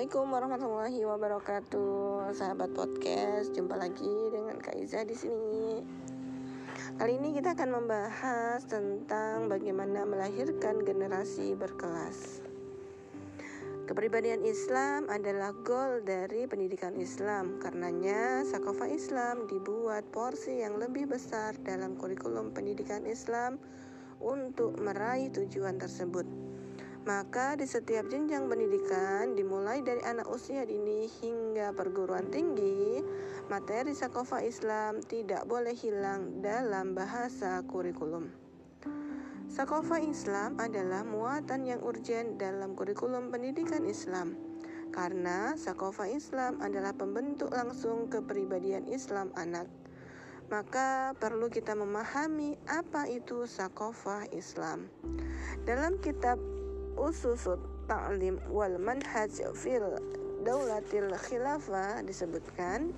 Assalamualaikum warahmatullahi wabarakatuh, sahabat podcast. Jumpa lagi dengan Kak Iza di sini. Kali ini kita akan membahas tentang bagaimana melahirkan generasi berkelas. Kepribadian Islam adalah goal dari pendidikan Islam. Karenanya, Sakofa Islam dibuat porsi yang lebih besar dalam kurikulum pendidikan Islam untuk meraih tujuan tersebut. Maka di setiap jenjang pendidikan dimulai dari anak usia dini hingga perguruan tinggi, materi sakofa Islam tidak boleh hilang dalam bahasa kurikulum. Sakofa Islam adalah muatan yang urgen dalam kurikulum pendidikan Islam karena sakofa Islam adalah pembentuk langsung kepribadian Islam anak. Maka perlu kita memahami apa itu sakofa Islam. Dalam kitab ususut ta'lim wal manhaj fil daulatil khilafah disebutkan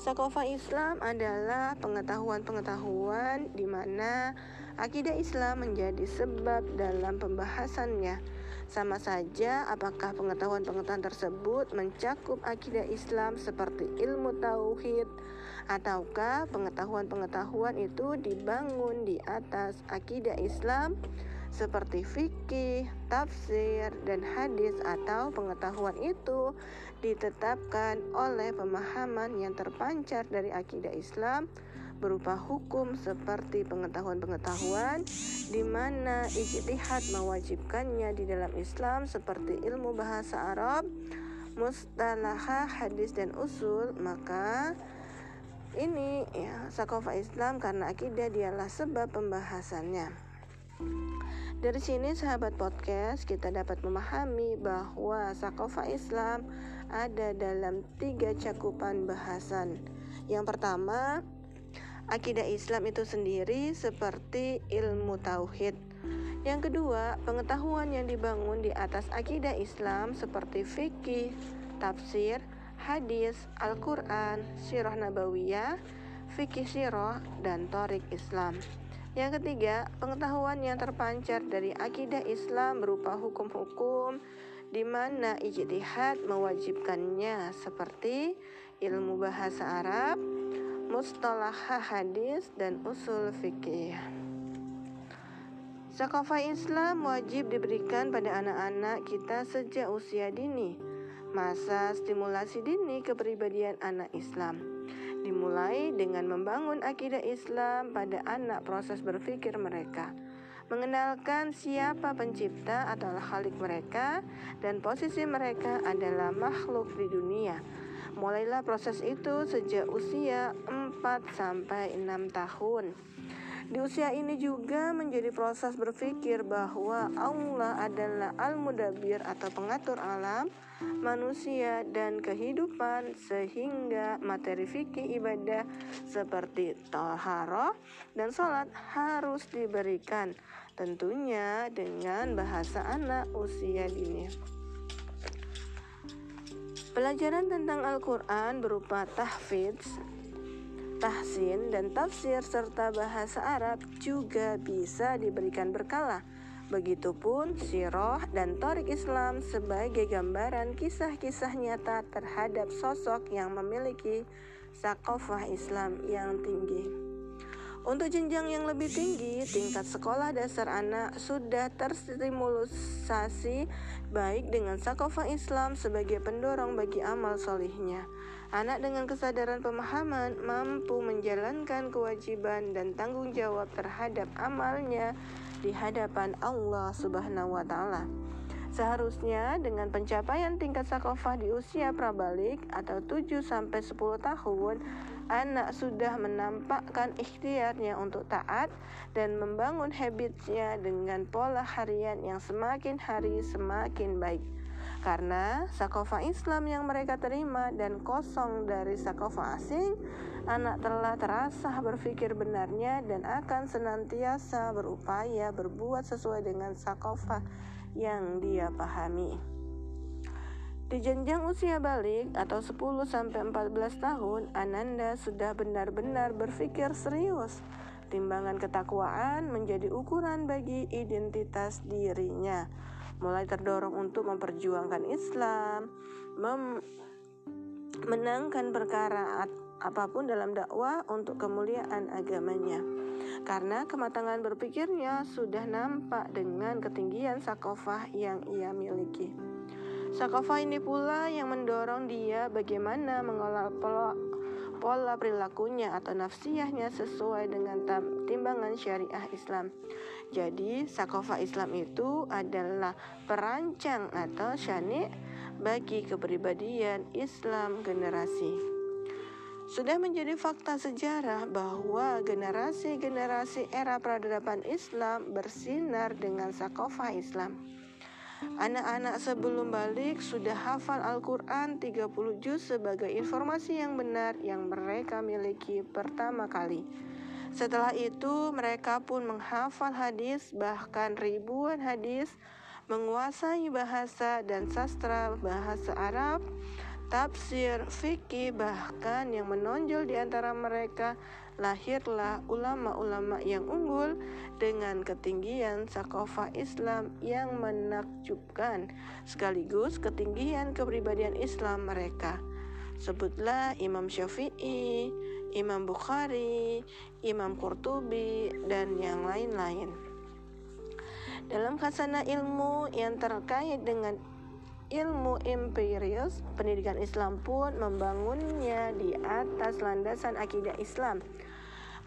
Sakofa Islam adalah pengetahuan-pengetahuan di mana akidah Islam menjadi sebab dalam pembahasannya. Sama saja apakah pengetahuan-pengetahuan tersebut mencakup akidah Islam seperti ilmu tauhid ataukah pengetahuan-pengetahuan itu dibangun di atas akidah Islam seperti fikih, tafsir, dan hadis atau pengetahuan itu ditetapkan oleh pemahaman yang terpancar dari akidah Islam berupa hukum seperti pengetahuan-pengetahuan di mana ijtihad mewajibkannya di dalam Islam seperti ilmu bahasa Arab, mustalahah, hadis dan usul, maka ini ya sakofa Islam karena akidah dialah sebab pembahasannya. Dari sini sahabat podcast kita dapat memahami bahwa sakofa Islam ada dalam tiga cakupan bahasan. Yang pertama, akidah Islam itu sendiri seperti ilmu tauhid. Yang kedua, pengetahuan yang dibangun di atas akidah Islam seperti fikih, tafsir, hadis, Al-Quran, sirah nabawiyah, fikih sirah, dan torik Islam. Yang ketiga, pengetahuan yang terpancar dari akidah Islam berupa hukum-hukum di mana ijtihad mewajibkannya seperti ilmu bahasa Arab, mustalah hadis dan usul fikih. Sakofa Islam wajib diberikan pada anak-anak kita sejak usia dini, masa stimulasi dini kepribadian anak Islam. Dimulai dengan membangun akidah Islam pada anak proses berpikir mereka, mengenalkan siapa pencipta atau khalik mereka dan posisi mereka adalah makhluk di dunia. Mulailah proses itu sejak usia 4 sampai 6 tahun. Di usia ini juga menjadi proses berpikir bahwa Allah adalah Al-Mudabbir atau pengatur alam, manusia dan kehidupan sehingga materi fikih ibadah seperti toharoh dan sholat harus diberikan tentunya dengan bahasa anak usia dini. Pelajaran tentang Al-Quran berupa tahfidz tahsin, dan tafsir serta bahasa Arab juga bisa diberikan berkala. Begitupun siroh dan torik Islam sebagai gambaran kisah-kisah nyata terhadap sosok yang memiliki sakofah Islam yang tinggi. Untuk jenjang yang lebih tinggi, tingkat sekolah dasar anak sudah terstimulusasi baik dengan sakofa Islam sebagai pendorong bagi amal solihnya. Anak dengan kesadaran pemahaman mampu menjalankan kewajiban dan tanggung jawab terhadap amalnya di hadapan Allah Subhanahu wa Ta'ala. Seharusnya dengan pencapaian tingkat sakofah di usia prabalik atau 7 sampai 10 tahun, anak sudah menampakkan ikhtiarnya untuk taat dan membangun habitsnya dengan pola harian yang semakin hari semakin baik. Karena sakofa Islam yang mereka terima dan kosong dari sakofa asing, anak telah terasa berpikir benarnya dan akan senantiasa berupaya berbuat sesuai dengan sakofa yang dia pahami. Di jenjang usia balik atau 10 sampai 14 tahun, Ananda sudah benar-benar berpikir serius. Timbangan ketakwaan menjadi ukuran bagi identitas dirinya. mulai terdorong untuk memperjuangkan Islam, mem menangkan perkara apa pun dalam dakwah untuk kemuliaan agamanya. Karena kematangan berpikirnya sudah nampak dengan ketinggian sakofah yang ia miliki. Sakofah ini pula yang mendorong dia bagaimana mengolah pola, pola perilakunya atau nafsiyahnya sesuai dengan timbangan syariah Islam. Jadi, sakofah Islam itu adalah perancang atau syani bagi kepribadian Islam generasi. Sudah menjadi fakta sejarah bahwa generasi-generasi era peradaban Islam bersinar dengan sakofah Islam. Anak-anak sebelum balik sudah hafal Al-Quran 30 juz sebagai informasi yang benar yang mereka miliki pertama kali. Setelah itu mereka pun menghafal hadis bahkan ribuan hadis, menguasai bahasa dan sastra bahasa Arab, tafsir, fikih bahkan yang menonjol di antara mereka lahirlah ulama-ulama yang unggul dengan ketinggian sakofa Islam yang menakjubkan sekaligus ketinggian kepribadian Islam mereka. Sebutlah Imam Syafi'i, Imam Bukhari, Imam Qurtubi, dan yang lain-lain. Dalam khasana ilmu yang terkait dengan ilmu empirius, pendidikan Islam pun membangunnya di atas landasan akidah Islam.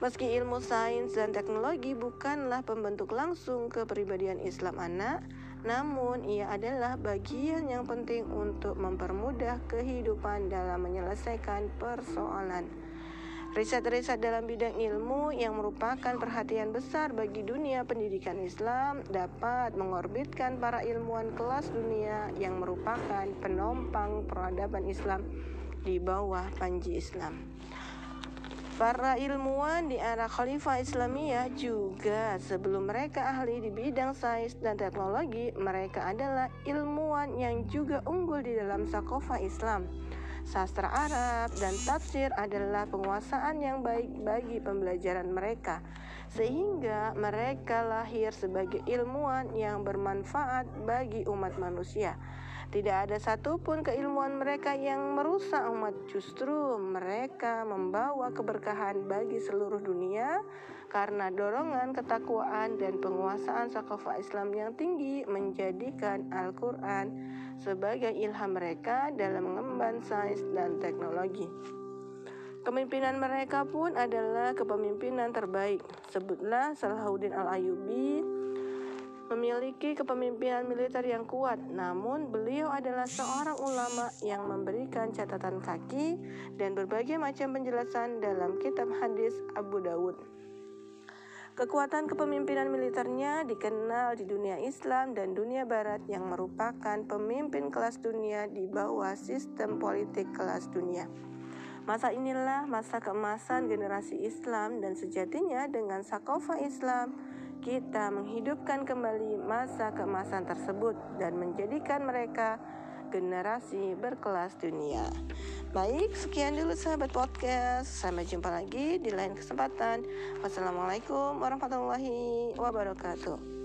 Meski ilmu sains dan teknologi bukanlah pembentuk langsung kepribadian Islam anak, namun ia adalah bagian yang penting untuk mempermudah kehidupan dalam menyelesaikan persoalan. Riset-riset dalam bidang ilmu yang merupakan perhatian besar bagi dunia pendidikan Islam dapat mengorbitkan para ilmuwan kelas dunia yang merupakan penompang peradaban Islam di bawah panji Islam. Para ilmuwan di era Khalifah Islamiyah juga sebelum mereka ahli di bidang sains dan teknologi, mereka adalah ilmuwan yang juga unggul di dalam sakofa Islam Sastra Arab dan tafsir adalah penguasaan yang baik bagi pembelajaran mereka, sehingga mereka lahir sebagai ilmuwan yang bermanfaat bagi umat manusia. Tidak ada satupun keilmuan mereka yang merusak umat, justru mereka membawa keberkahan bagi seluruh dunia karena dorongan ketakwaan dan penguasaan sakafah Islam yang tinggi menjadikan Al-Quran sebagai ilham mereka dalam mengemban sains dan teknologi. Kepemimpinan mereka pun adalah kepemimpinan terbaik. Sebutlah Salahuddin Al-Ayubi, memiliki kepemimpinan militer yang kuat, namun beliau adalah seorang ulama yang memberikan catatan kaki dan berbagai macam penjelasan dalam kitab hadis Abu Dawud. Kekuatan kepemimpinan militernya dikenal di dunia Islam dan dunia Barat yang merupakan pemimpin kelas dunia di bawah sistem politik kelas dunia. Masa inilah masa keemasan generasi Islam dan sejatinya dengan sakofa Islam kita menghidupkan kembali masa keemasan tersebut dan menjadikan mereka generasi berkelas dunia. Baik, sekian dulu sahabat podcast. Sampai jumpa lagi di lain kesempatan. Wassalamualaikum warahmatullahi wabarakatuh.